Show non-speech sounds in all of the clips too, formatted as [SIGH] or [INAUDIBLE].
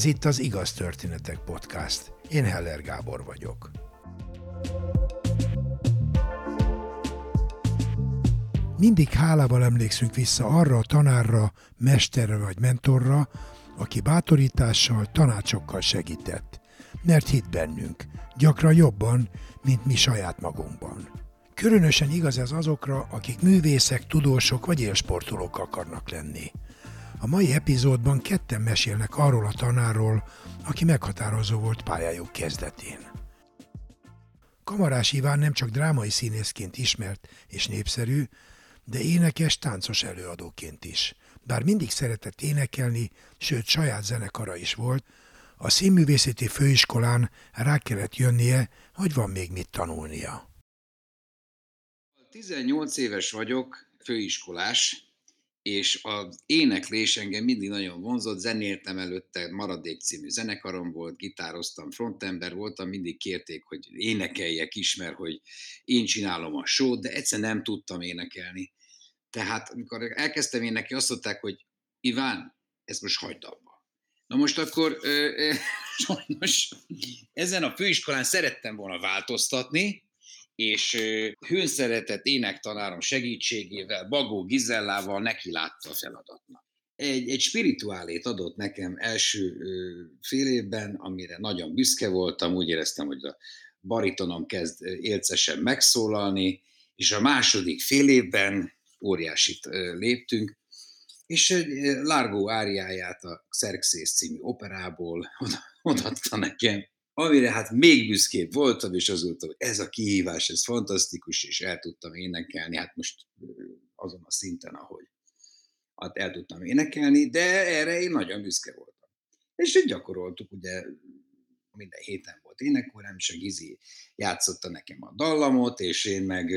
Ez itt az Igaz Történetek Podcast. Én Heller Gábor vagyok. Mindig hálával emlékszünk vissza arra a tanárra, mesterre vagy mentorra, aki bátorítással, tanácsokkal segített. Mert hit bennünk, gyakran jobban, mint mi saját magunkban. Különösen igaz ez azokra, akik művészek, tudósok vagy élsportolók akarnak lenni. A mai epizódban ketten mesélnek arról a tanáról, aki meghatározó volt pályájuk kezdetén. Kamarás Iván nem csak drámai színészként ismert és népszerű, de énekes, táncos előadóként is. Bár mindig szeretett énekelni, sőt saját zenekara is volt, a színművészeti főiskolán rá kellett jönnie, hogy van még mit tanulnia. 18 éves vagyok, főiskolás, és az éneklés engem mindig nagyon vonzott, zenéltem előtte, Maradék című zenekarom volt, gitároztam, frontember voltam, mindig kérték, hogy énekeljek is, mert hogy én csinálom a show de egyszer nem tudtam énekelni. Tehát amikor elkezdtem énekelni, azt mondták, hogy Iván, ezt most hagyd abba. Na most akkor ö, ö, [LAUGHS] sajnos ezen a főiskolán szerettem volna változtatni, és hőnszeretett énektanárom segítségével, Bagó Gizellával neki látta a feladatnak. Egy, egy spirituálét adott nekem első fél évben, amire nagyon büszke voltam, úgy éreztem, hogy a baritonom kezd élcesen megszólalni, és a második fél évben óriásit léptünk, és egy Largo áriáját a Xerxes című operából odaadta nekem, amire hát még büszkébb voltam, és az volt, hogy ez a kihívás, ez fantasztikus, és el tudtam énekelni, hát most azon a szinten, ahogy hát el tudtam énekelni, de erre én nagyon büszke voltam. És gyakoroltuk, ugye minden héten volt énekórám, és a Gizi játszotta nekem a dallamot, és én meg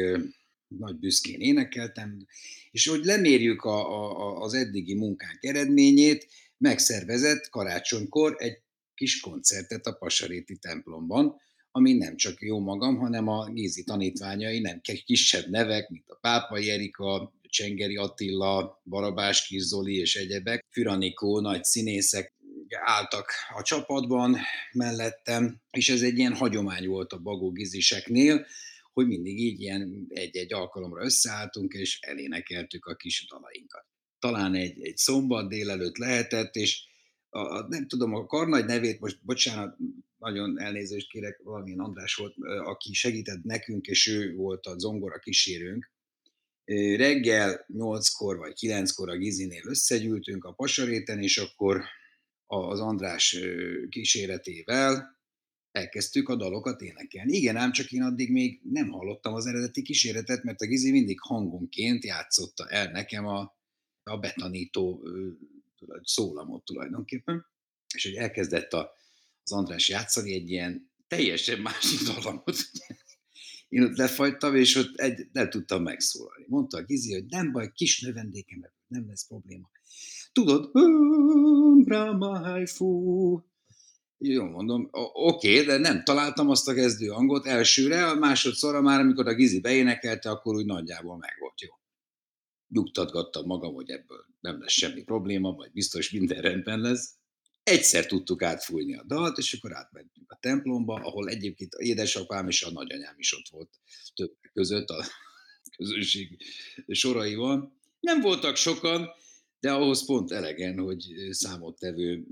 nagy büszkén énekeltem, és hogy lemérjük a, a, az eddigi munkánk eredményét, megszervezett karácsonykor egy kis koncertet a Pasaréti templomban, ami nem csak jó magam, hanem a Gézi tanítványai, nem kisebb nevek, mint a Pápai Erika, Csengeri Attila, Barabás Kizoli és egyebek, Füranikó, nagy színészek álltak a csapatban mellettem, és ez egy ilyen hagyomány volt a Bagó Giziseknél, hogy mindig így ilyen egy-egy alkalomra összeálltunk, és elénekeltük a kis dalainkat. Talán egy, egy szombat délelőtt lehetett, és a, nem tudom, a karnagy nevét, most bocsánat, nagyon elnézést kérek, valamilyen András volt, aki segített nekünk, és ő volt a zongora kísérőnk. Reggel 8-kor vagy 9-kor a Gizinél összegyűltünk a pasaréten, és akkor az András kíséretével elkezdtük a dalokat énekelni. Igen, ám csak én addig még nem hallottam az eredeti kíséretet, mert a Gizi mindig hangonként játszotta el nekem a, a betanító szólamot tulajdonképpen, és hogy elkezdett a, az András játszani egy ilyen teljesen másik [LAUGHS] dallamot. Én ott lefagytam, és ott egy, nem tudtam megszólalni. Mondta a Gizi, hogy nem baj, kis növendékem, nem lesz probléma. Tudod, fú. Jó, mondom, oké, de nem találtam azt a kezdő hangot elsőre, a másodszorra már, amikor a Gizi beénekelte, akkor úgy nagyjából meg volt jó nyugtatgattam magam, hogy ebből nem lesz semmi probléma, vagy biztos minden rendben lesz. Egyszer tudtuk átfújni a dalt, és akkor átmentünk a templomba, ahol egyébként édesapám és a nagyanyám is ott volt többek között a [LAUGHS] közönség soraival. Nem voltak sokan, de ahhoz pont elegen, hogy számottevő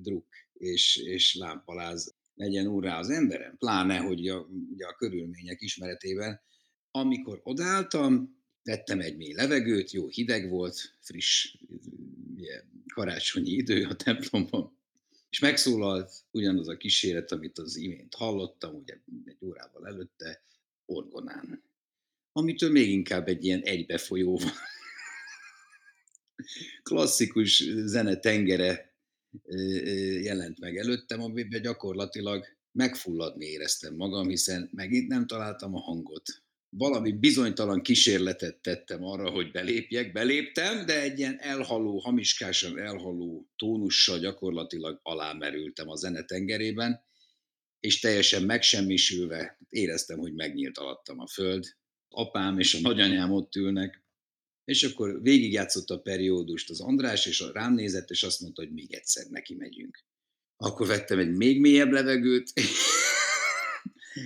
druk és, és lámpaláz legyen úrrá az emberem. Pláne, hogy a, ugye a körülmények ismeretében, amikor odálltam, vettem egy mély levegőt, jó hideg volt, friss ugye, karácsonyi idő a templomban, és megszólalt ugyanaz a kíséret, amit az imént hallottam, ugye egy órával előtte, orgonán. Amitől még inkább egy ilyen egybefolyó klasszikus zene tengere jelent meg előttem, amiben gyakorlatilag megfulladni éreztem magam, hiszen megint nem találtam a hangot valami bizonytalan kísérletet tettem arra, hogy belépjek. Beléptem, de egy ilyen elhaló, hamiskásan elhaló tónussal gyakorlatilag alámerültem a zenetengerében, és teljesen megsemmisülve éreztem, hogy megnyílt alattam a föld. Apám és a nagyanyám ott ülnek, és akkor végigjátszott a periódust az András, és rám nézett, és azt mondta, hogy még egyszer neki megyünk. Akkor vettem egy még mélyebb levegőt,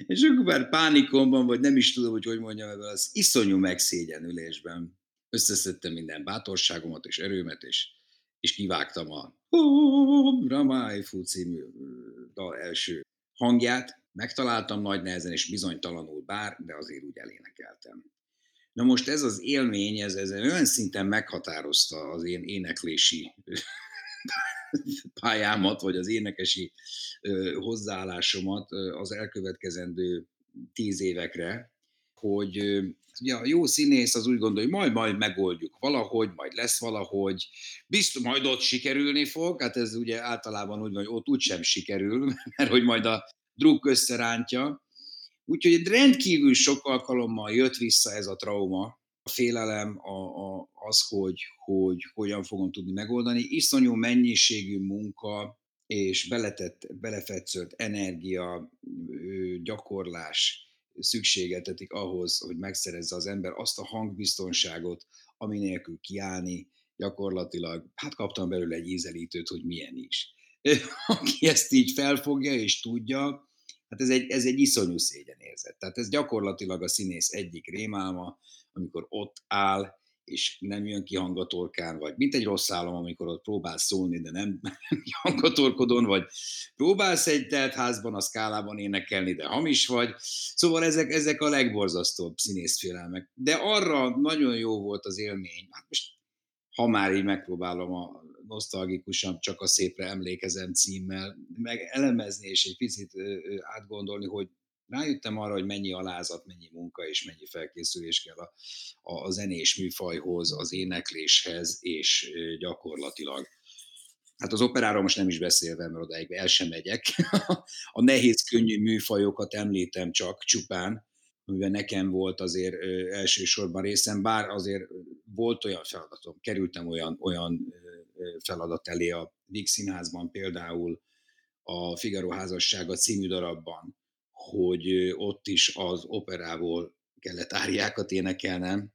és akkor már pánikomban, vagy nem is tudom, hogy hogy mondjam ebből az iszonyú megszégyenülésben összeszedtem minden bátorságomat és erőmet, és, és kivágtam a Ramai Fu című dal első hangját, megtaláltam nagy nehezen, és bizonytalanul bár, de azért úgy elénekeltem. Na most ez az élmény, ez, ez olyan szinten meghatározta az én éneklési pályámat, vagy az énekesi hozzáállásomat az elkövetkezendő tíz évekre, hogy ugye a jó színész az úgy gondolja, hogy majd, majd megoldjuk valahogy, majd lesz valahogy, biztos, majd ott sikerülni fog, hát ez ugye általában úgy van, hogy ott úgysem sikerül, [LAUGHS] mert hogy majd a druk összerántja. Úgyhogy rendkívül sok alkalommal jött vissza ez a trauma, a félelem a, a, az, hogy, hogy hogyan fogom tudni megoldani. Iszonyú mennyiségű munka és beletett, belefetszött energia, gyakorlás szükségeltetik ahhoz, hogy megszerezze az ember azt a hangbiztonságot, ami nélkül kiállni, gyakorlatilag, hát kaptam belőle egy ízelítőt, hogy milyen is. [LAUGHS] Aki ezt így felfogja és tudja, hát ez egy, ez egy iszonyú szégyenérzet. Tehát ez gyakorlatilag a színész egyik rémálma, amikor ott áll, és nem jön ki hangatorkán, vagy mint egy rossz álom, amikor ott próbálsz szólni, de nem, [LAUGHS] nem hangatorkodon, vagy próbálsz egy teltházban, a szkálában énekelni, de hamis vagy. Szóval ezek, ezek a legborzasztóbb színészfélelmek. De arra nagyon jó volt az élmény. Hát most, ha már így megpróbálom a nosztalgikusan csak a szépre emlékezem címmel, meg elemezni és egy picit átgondolni, hogy rájöttem arra, hogy mennyi alázat, mennyi munka és mennyi felkészülés kell a, a, a zenés műfajhoz, az énekléshez, és gyakorlatilag Hát az operáról most nem is beszélve, mert odáig el sem megyek. [LAUGHS] A nehéz, könnyű műfajokat említem csak csupán, amiben nekem volt azért elsősorban részem, bár azért volt olyan feladatom, kerültem olyan, olyan feladat elé a Víg Színházban például a Figaro házassága című darabban, hogy ott is az operából kellett áriákat énekelnem,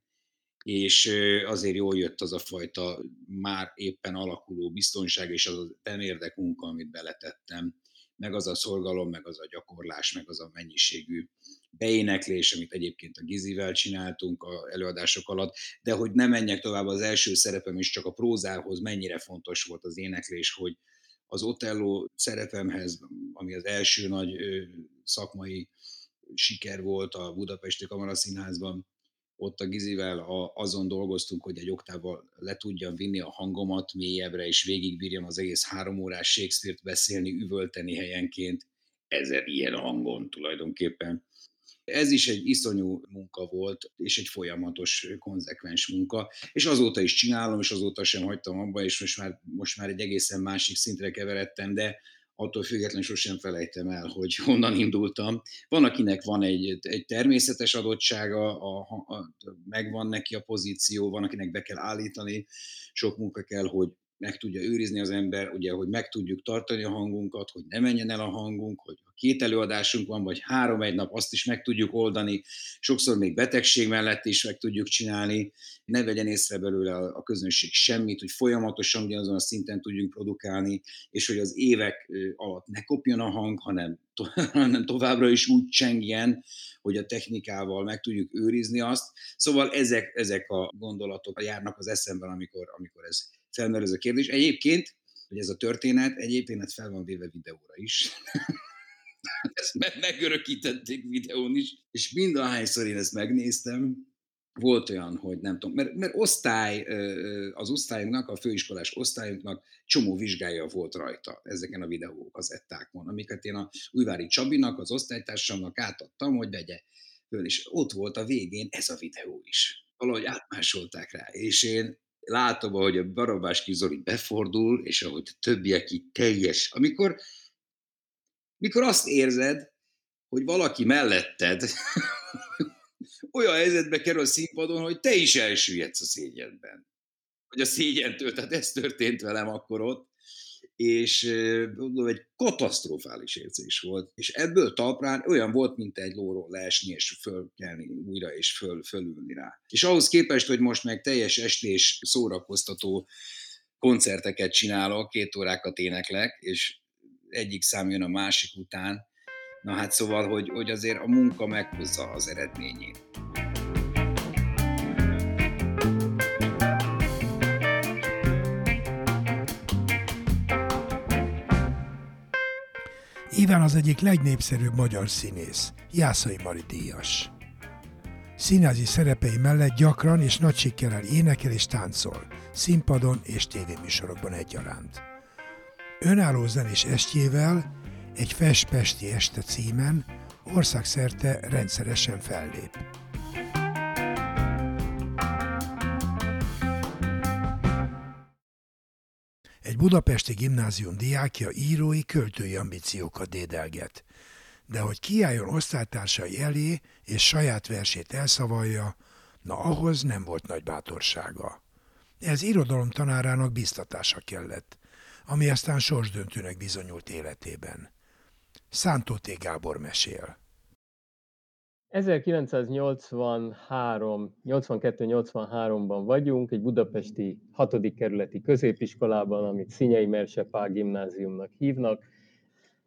és azért jól jött az a fajta már éppen alakuló biztonság, és az a temérdek munka, amit beletettem, meg az a szorgalom, meg az a gyakorlás, meg az a mennyiségű beéneklés, amit egyébként a Gizivel csináltunk a előadások alatt, de hogy ne menjek tovább az első szerepem is, csak a prózához mennyire fontos volt az éneklés, hogy az Otello szerepemhez, ami az első nagy szakmai siker volt a Budapesti Kamaraszínházban, ott a Gizivel a, azon dolgoztunk, hogy egy oktával le tudjam vinni a hangomat mélyebbre, és végigbírjam az egész három órás Shakespeare-t beszélni, üvölteni helyenként, ezer ilyen hangon tulajdonképpen. Ez is egy iszonyú munka volt, és egy folyamatos, konzekvens munka, és azóta is csinálom, és azóta sem hagytam abba, és most már, most már egy egészen másik szintre keveredtem, de attól függetlenül sosem felejtem el, hogy [LAUGHS] honnan indultam. Van, akinek van egy, egy természetes adottsága, a, a, megvan neki a pozíció, van, akinek be kell állítani, sok munka kell, hogy meg tudja őrizni az ember, ugye, hogy meg tudjuk tartani a hangunkat, hogy ne menjen el a hangunk, hogy ha két előadásunk van, vagy három egy nap, azt is meg tudjuk oldani, sokszor még betegség mellett is meg tudjuk csinálni, ne vegyen észre belőle a közönség semmit, hogy folyamatosan ugyanazon a szinten tudjunk produkálni, és hogy az évek alatt ne kopjon a hang, hanem, [LAUGHS] hanem továbbra is úgy csengjen, hogy a technikával meg tudjuk őrizni azt. Szóval ezek, ezek a gondolatok járnak az eszemben, amikor, amikor ez felmerül ez a kérdés. Egyébként, hogy ez a történet, egyébként fel van véve videóra is. [LAUGHS] ezt megörökítették videón is, és mind ahányszor én ezt megnéztem, volt olyan, hogy nem tudom, mert, mert osztály, az osztályunknak, a főiskolás osztályunknak csomó vizsgája volt rajta ezeken a videókazettákon, amiket én a Újvári Csabinak, az osztálytársamnak átadtam, hogy vegye föl, és ott volt a végén ez a videó is. Valahogy átmásolták rá, és én látom, ahogy a Barabás Kizori befordul, és ahogy a többiek így teljes, amikor, mikor azt érzed, hogy valaki melletted [LAUGHS] olyan helyzetbe kerül a színpadon, hogy te is elsüllyedsz a szégyenben. Vagy a szégyentől, tehát ez történt velem akkor ott, és mondom, egy katasztrofális érzés volt. És ebből talprán olyan volt, mint egy lóról leesni, és fölkelni újra, és föl, fölülni rá. És ahhoz képest, hogy most meg teljes estés szórakoztató koncerteket csinálok, két órákat éneklek, és egyik szám jön a másik után. Na hát szóval, hogy, hogy azért a munka meghozza az eredményét. Iván az egyik legnépszerűbb magyar színész, Jászai Mari díjas. Színházi szerepei mellett gyakran és nagy sikerrel énekel és táncol, színpadon és tévéműsorokban egyaránt. Önálló zenés estjével egy Festpesti este címen országszerte rendszeresen fellép. Egy budapesti gimnázium diákja írói, költői ambíciókat dédelget. De hogy kiálljon osztálytársai elé és saját versét elszavalja, na ahhoz nem volt nagy bátorsága. Ez irodalom tanárának biztatása kellett, ami aztán sorsdöntőnek bizonyult életében. Szántó T. Gábor mesél. 1983, 82-83-ban vagyunk, egy budapesti 6. kerületi középiskolában, amit Szinyei Merse gimnáziumnak hívnak.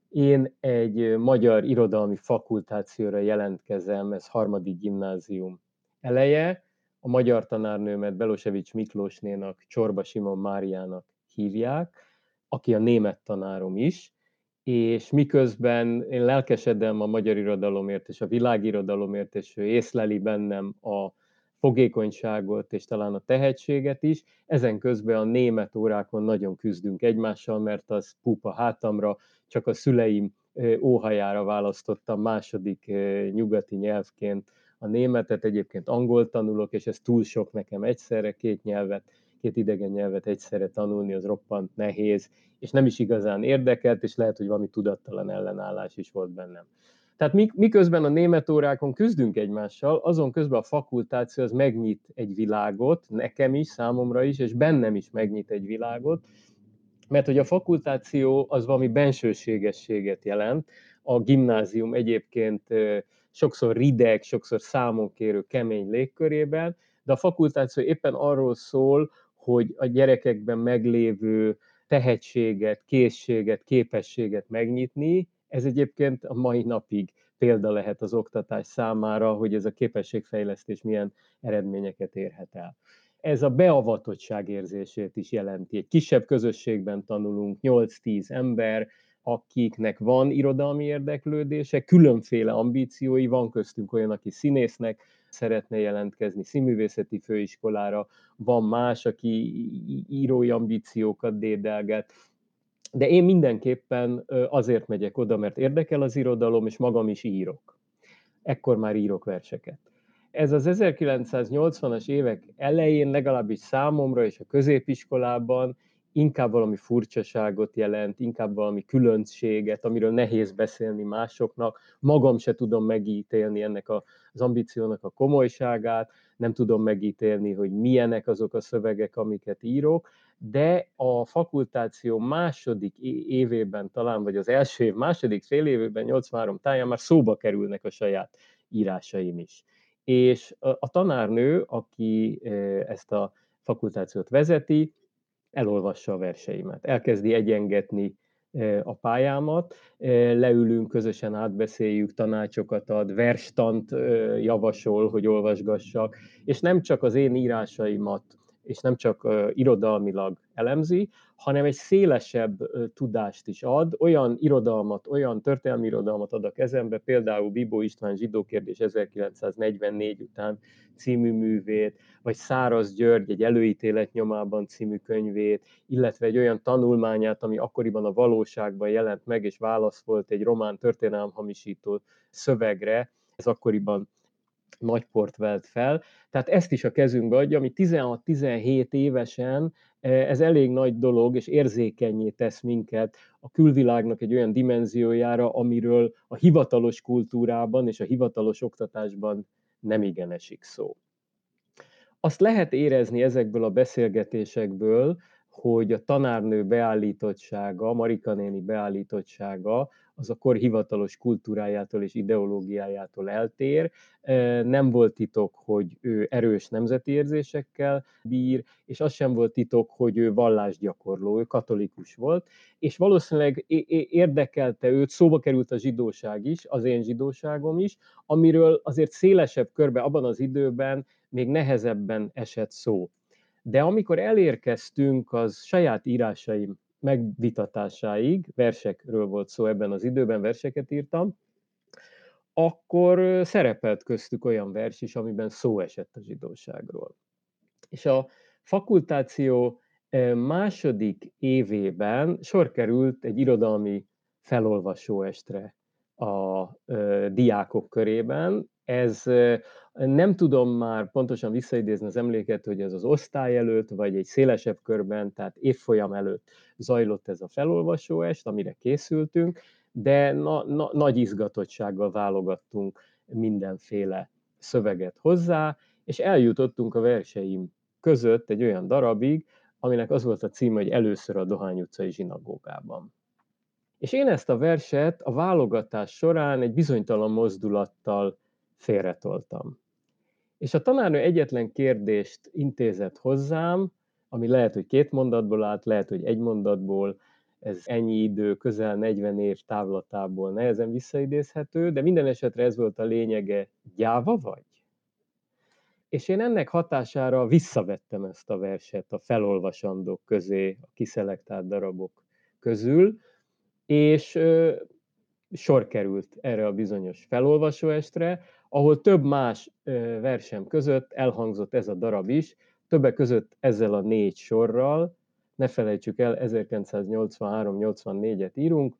Én egy magyar irodalmi fakultációra jelentkezem, ez harmadik gimnázium eleje. A magyar tanárnőmet Belosevics Miklósnénak, Csorba Simon Máriának hívják, aki a német tanárom is, és miközben én lelkesedem a magyar irodalomért és a világirodalomért, és ő észleli bennem a fogékonyságot és talán a tehetséget is. Ezen közben a német órákon nagyon küzdünk egymással, mert az pupa hátamra, csak a szüleim óhajára választottam második nyugati nyelvként a németet, egyébként angol tanulok, és ez túl sok nekem egyszerre, két nyelvet két idegen nyelvet egyszerre tanulni, az roppant nehéz, és nem is igazán érdekelt, és lehet, hogy valami tudattalan ellenállás is volt bennem. Tehát miközben a német órákon küzdünk egymással, azon közben a fakultáció az megnyit egy világot, nekem is, számomra is, és bennem is megnyit egy világot, mert hogy a fakultáció az valami bensőségességet jelent, a gimnázium egyébként sokszor rideg, sokszor számonkérő, kemény légkörében, de a fakultáció éppen arról szól, hogy a gyerekekben meglévő tehetséget, készséget, képességet megnyitni. Ez egyébként a mai napig példa lehet az oktatás számára, hogy ez a képességfejlesztés milyen eredményeket érhet el. Ez a beavatottság érzését is jelenti. Egy kisebb közösségben tanulunk, 8-10 ember, akiknek van irodalmi érdeklődése, különféle ambíciói, van köztünk olyan, aki színésznek szeretne jelentkezni színművészeti főiskolára, van más, aki írói ambíciókat dédelget, de én mindenképpen azért megyek oda, mert érdekel az irodalom, és magam is írok. Ekkor már írok verseket. Ez az 1980-as évek elején legalábbis számomra és a középiskolában inkább valami furcsaságot jelent, inkább valami különbséget, amiről nehéz beszélni másoknak. Magam se tudom megítélni ennek a, az ambíciónak a komolyságát, nem tudom megítélni, hogy milyenek azok a szövegek, amiket írok, de a fakultáció második évében talán, vagy az első év második fél évében, 83 táján már szóba kerülnek a saját írásaim is. És a tanárnő, aki ezt a fakultációt vezeti, elolvassa a verseimet, elkezdi egyengetni a pályámat, leülünk, közösen átbeszéljük, tanácsokat ad, verstant javasol, hogy olvasgassak, és nem csak az én írásaimat és nem csak irodalmilag elemzi, hanem egy szélesebb tudást is ad, olyan irodalmat, olyan történelmi irodalmat ad a kezembe, például Bibó István zsidó kérdés 1944 után című művét, vagy Száraz György egy előítélet nyomában című könyvét, illetve egy olyan tanulmányát, ami akkoriban a valóságban jelent meg, és válasz volt egy román történelemhamisító szövegre, ez akkoriban nagy port fel. Tehát ezt is a kezünkbe adja, ami 16-17 évesen eh, ez elég nagy dolog, és érzékenyé tesz minket a külvilágnak egy olyan dimenziójára, amiről a hivatalos kultúrában és a hivatalos oktatásban nem igen esik szó. Azt lehet érezni ezekből a beszélgetésekből, hogy a tanárnő beállítottsága, Marika néni beállítottsága az a kor hivatalos kultúrájától és ideológiájától eltér. Nem volt titok, hogy ő erős nemzeti érzésekkel bír, és az sem volt titok, hogy ő vallásgyakorló, ő katolikus volt, és valószínűleg érdekelte őt, szóba került a zsidóság is, az én zsidóságom is, amiről azért szélesebb körbe abban az időben még nehezebben esett szó. De amikor elérkeztünk az saját írásaim megvitatásáig, versekről volt szó ebben az időben, verseket írtam, akkor szerepelt köztük olyan vers is, amiben szó esett a zsidóságról. És a fakultáció második évében sor került egy irodalmi felolvasó estre a diákok körében. Ez nem tudom már pontosan visszaidézni az emléket, hogy ez az osztály előtt, vagy egy szélesebb körben, tehát évfolyam előtt zajlott ez a felolvasó est, amire készültünk, de na, na, nagy izgatottsággal válogattunk mindenféle szöveget hozzá, és eljutottunk a verseim között egy olyan darabig, aminek az volt a címe, hogy először a Dohány utcai zsinagógában. És én ezt a verset a válogatás során egy bizonytalan mozdulattal félretoltam. És a tanárnő egyetlen kérdést intézett hozzám, ami lehet, hogy két mondatból állt, lehet, hogy egy mondatból, ez ennyi idő, közel 40 év távlatából nehezen visszaidézhető, de minden esetre ez volt a lényege, gyáva vagy? És én ennek hatására visszavettem ezt a verset a felolvasandók közé, a kiszelektált darabok közül, és ö, sor került erre a bizonyos felolvasóestre, ahol több más versem között elhangzott ez a darab is, többek között ezzel a négy sorral, ne felejtsük el, 1983-84-et írunk,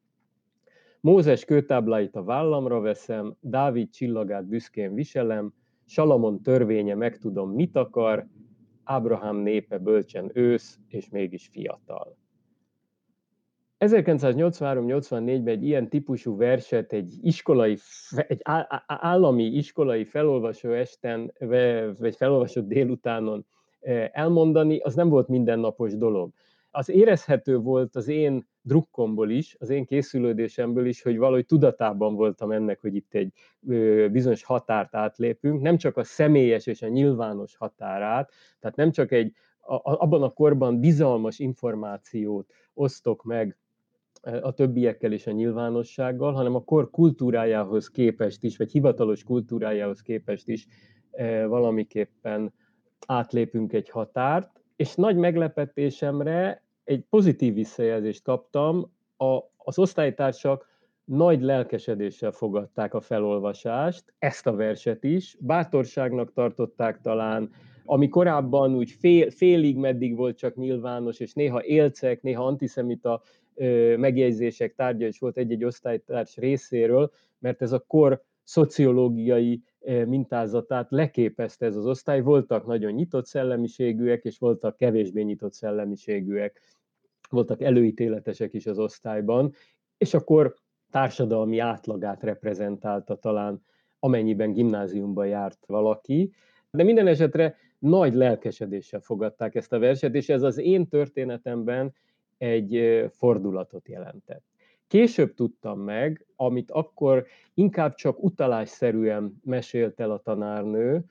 Mózes kőtábláit a vállamra veszem, Dávid csillagát büszkén viselem, Salamon törvénye megtudom, mit akar, Ábrahám népe bölcsen ősz, és mégis fiatal. 1983-84-ben egy ilyen típusú verset egy iskolai, egy állami iskolai felolvasó esten, vagy felolvasott délutánon elmondani, az nem volt mindennapos dolog. Az érezhető volt az én drukkomból is, az én készülődésemből is, hogy valahogy tudatában voltam ennek, hogy itt egy bizonyos határt átlépünk, nem csak a személyes és a nyilvános határát, tehát nem csak egy abban a korban bizalmas információt osztok meg a többiekkel és a nyilvánossággal, hanem a kor kultúrájához képest is, vagy hivatalos kultúrájához képest is valamiképpen átlépünk egy határt, és nagy meglepetésemre egy pozitív visszajelzést kaptam, a, az osztálytársak nagy lelkesedéssel fogadták a felolvasást, ezt a verset is, bátorságnak tartották talán, ami korábban úgy fél, félig meddig volt csak nyilvános, és néha élcek, néha antiszemita megjegyzések tárgya is volt egy-egy osztálytárs részéről, mert ez a kor szociológiai mintázatát leképezte ez az osztály. Voltak nagyon nyitott szellemiségűek, és voltak kevésbé nyitott szellemiségűek, voltak előítéletesek is az osztályban, és akkor társadalmi átlagát reprezentálta talán, amennyiben gimnáziumba járt valaki. De minden esetre nagy lelkesedéssel fogadták ezt a verset, és ez az én történetemben egy fordulatot jelentett. Később tudtam meg, amit akkor inkább csak utalásszerűen mesélt el a tanárnő,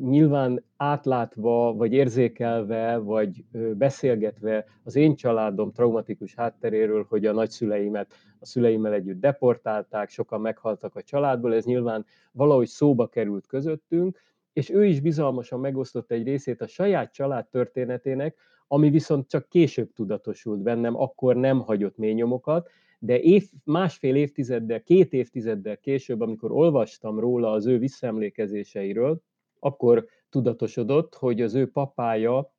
nyilván átlátva, vagy érzékelve, vagy beszélgetve az én családom traumatikus hátteréről, hogy a nagyszüleimet a szüleimmel együtt deportálták, sokan meghaltak a családból, ez nyilván valahogy szóba került közöttünk, és ő is bizalmasan megosztotta egy részét a saját család történetének, ami viszont csak később tudatosult bennem, akkor nem hagyott mély nyomokat, de év, másfél évtizeddel, két évtizeddel később, amikor olvastam róla az ő visszaemlékezéseiről, akkor tudatosodott, hogy az ő papája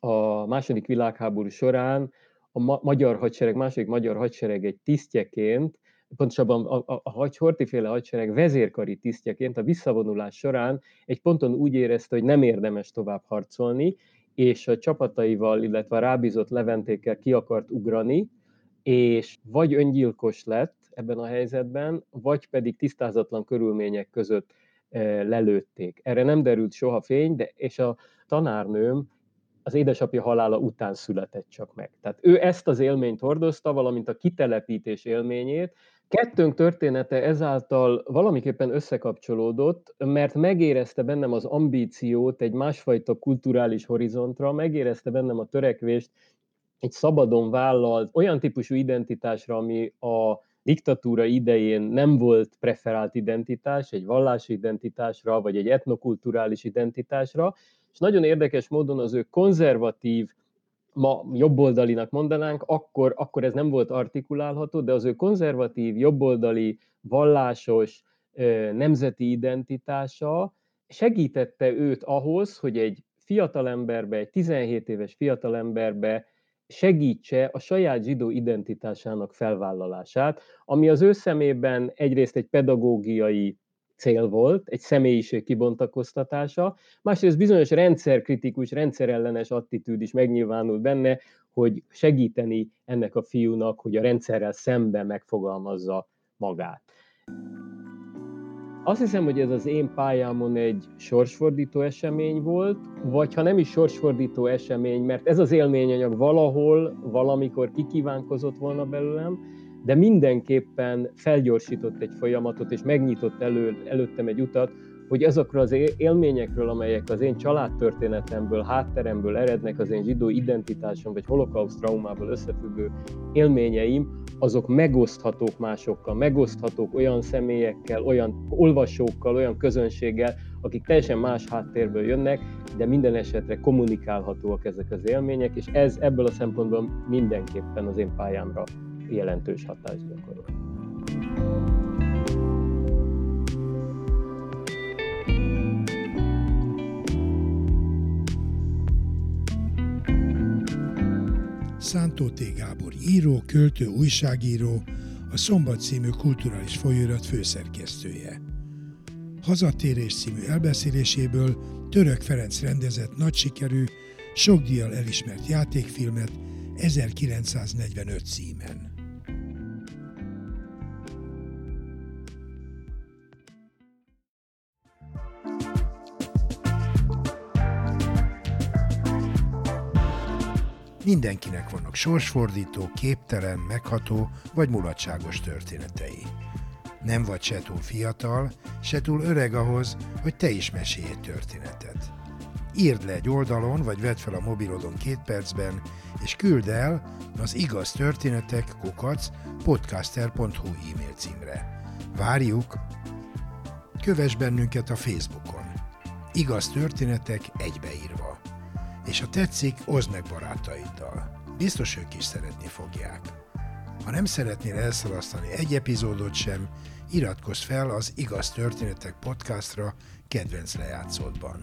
a második világháború során a ma- magyar hadsereg, második magyar hadsereg egy tisztjeként, pontosabban a, a, a hortiféle hadsereg vezérkari tisztjeként a visszavonulás során egy ponton úgy érezte, hogy nem érdemes tovább harcolni, és a csapataival, illetve a rábízott leventékkel ki akart ugrani, és vagy öngyilkos lett ebben a helyzetben, vagy pedig tisztázatlan körülmények között eh, lelőtték. Erre nem derült soha fény, de és a tanárnőm az édesapja halála után született csak meg. Tehát ő ezt az élményt hordozta, valamint a kitelepítés élményét, Kettőnk története ezáltal valamiképpen összekapcsolódott, mert megérezte bennem az ambíciót egy másfajta kulturális horizontra, megérezte bennem a törekvést egy szabadon vállalt olyan típusú identitásra, ami a diktatúra idején nem volt preferált identitás, egy vallási identitásra, vagy egy etnokulturális identitásra, és nagyon érdekes módon az ő konzervatív ma jobboldalinak mondanánk, akkor, akkor ez nem volt artikulálható, de az ő konzervatív, jobboldali, vallásos, nemzeti identitása segítette őt ahhoz, hogy egy fiatalemberbe, egy 17 éves fiatalemberbe segítse a saját zsidó identitásának felvállalását, ami az ő szemében egyrészt egy pedagógiai cél volt, egy személyiség kibontakoztatása, másrészt bizonyos rendszerkritikus, rendszerellenes attitűd is megnyilvánult benne, hogy segíteni ennek a fiúnak, hogy a rendszerrel szemben megfogalmazza magát. Azt hiszem, hogy ez az én pályámon egy sorsfordító esemény volt, vagy ha nem is sorsfordító esemény, mert ez az élményanyag valahol, valamikor kikívánkozott volna belőlem, de mindenképpen felgyorsított egy folyamatot, és megnyitott elő, előttem egy utat, hogy azokról az élményekről, amelyek az én családtörténetemből, hátteremből erednek, az én zsidó identitásom vagy holokauszt traumából összefüggő élményeim, azok megoszthatók másokkal, megoszthatók olyan személyekkel, olyan olvasókkal, olyan közönséggel, akik teljesen más háttérből jönnek, de minden esetre kommunikálhatóak ezek az élmények, és ez ebből a szempontból mindenképpen az én pályámra jelentős hatást gyakorol. Szántó T. Gábor író, költő, újságíró, a Szombat című kulturális folyóirat főszerkesztője. Hazatérés című elbeszéléséből Török Ferenc rendezett nagy sikerű, sok díjjal elismert játékfilmet 1945 címen. Mindenkinek vannak sorsfordító, képtelen, megható vagy mulatságos történetei. Nem vagy se túl fiatal, se túl öreg ahhoz, hogy te is mesélj egy történetet. Írd le egy oldalon, vagy vedd fel a mobilodon két percben, és küld el az igaz történetek kukac podcaster.hu e-mail címre. Várjuk! Kövess bennünket a Facebookon. Igaz történetek egybeírva és ha tetszik, oszd meg barátaiddal. Biztos ők is szeretni fogják. Ha nem szeretnél elszalasztani egy epizódot sem, iratkozz fel az Igaz Történetek podcastra kedvenc lejátszódban.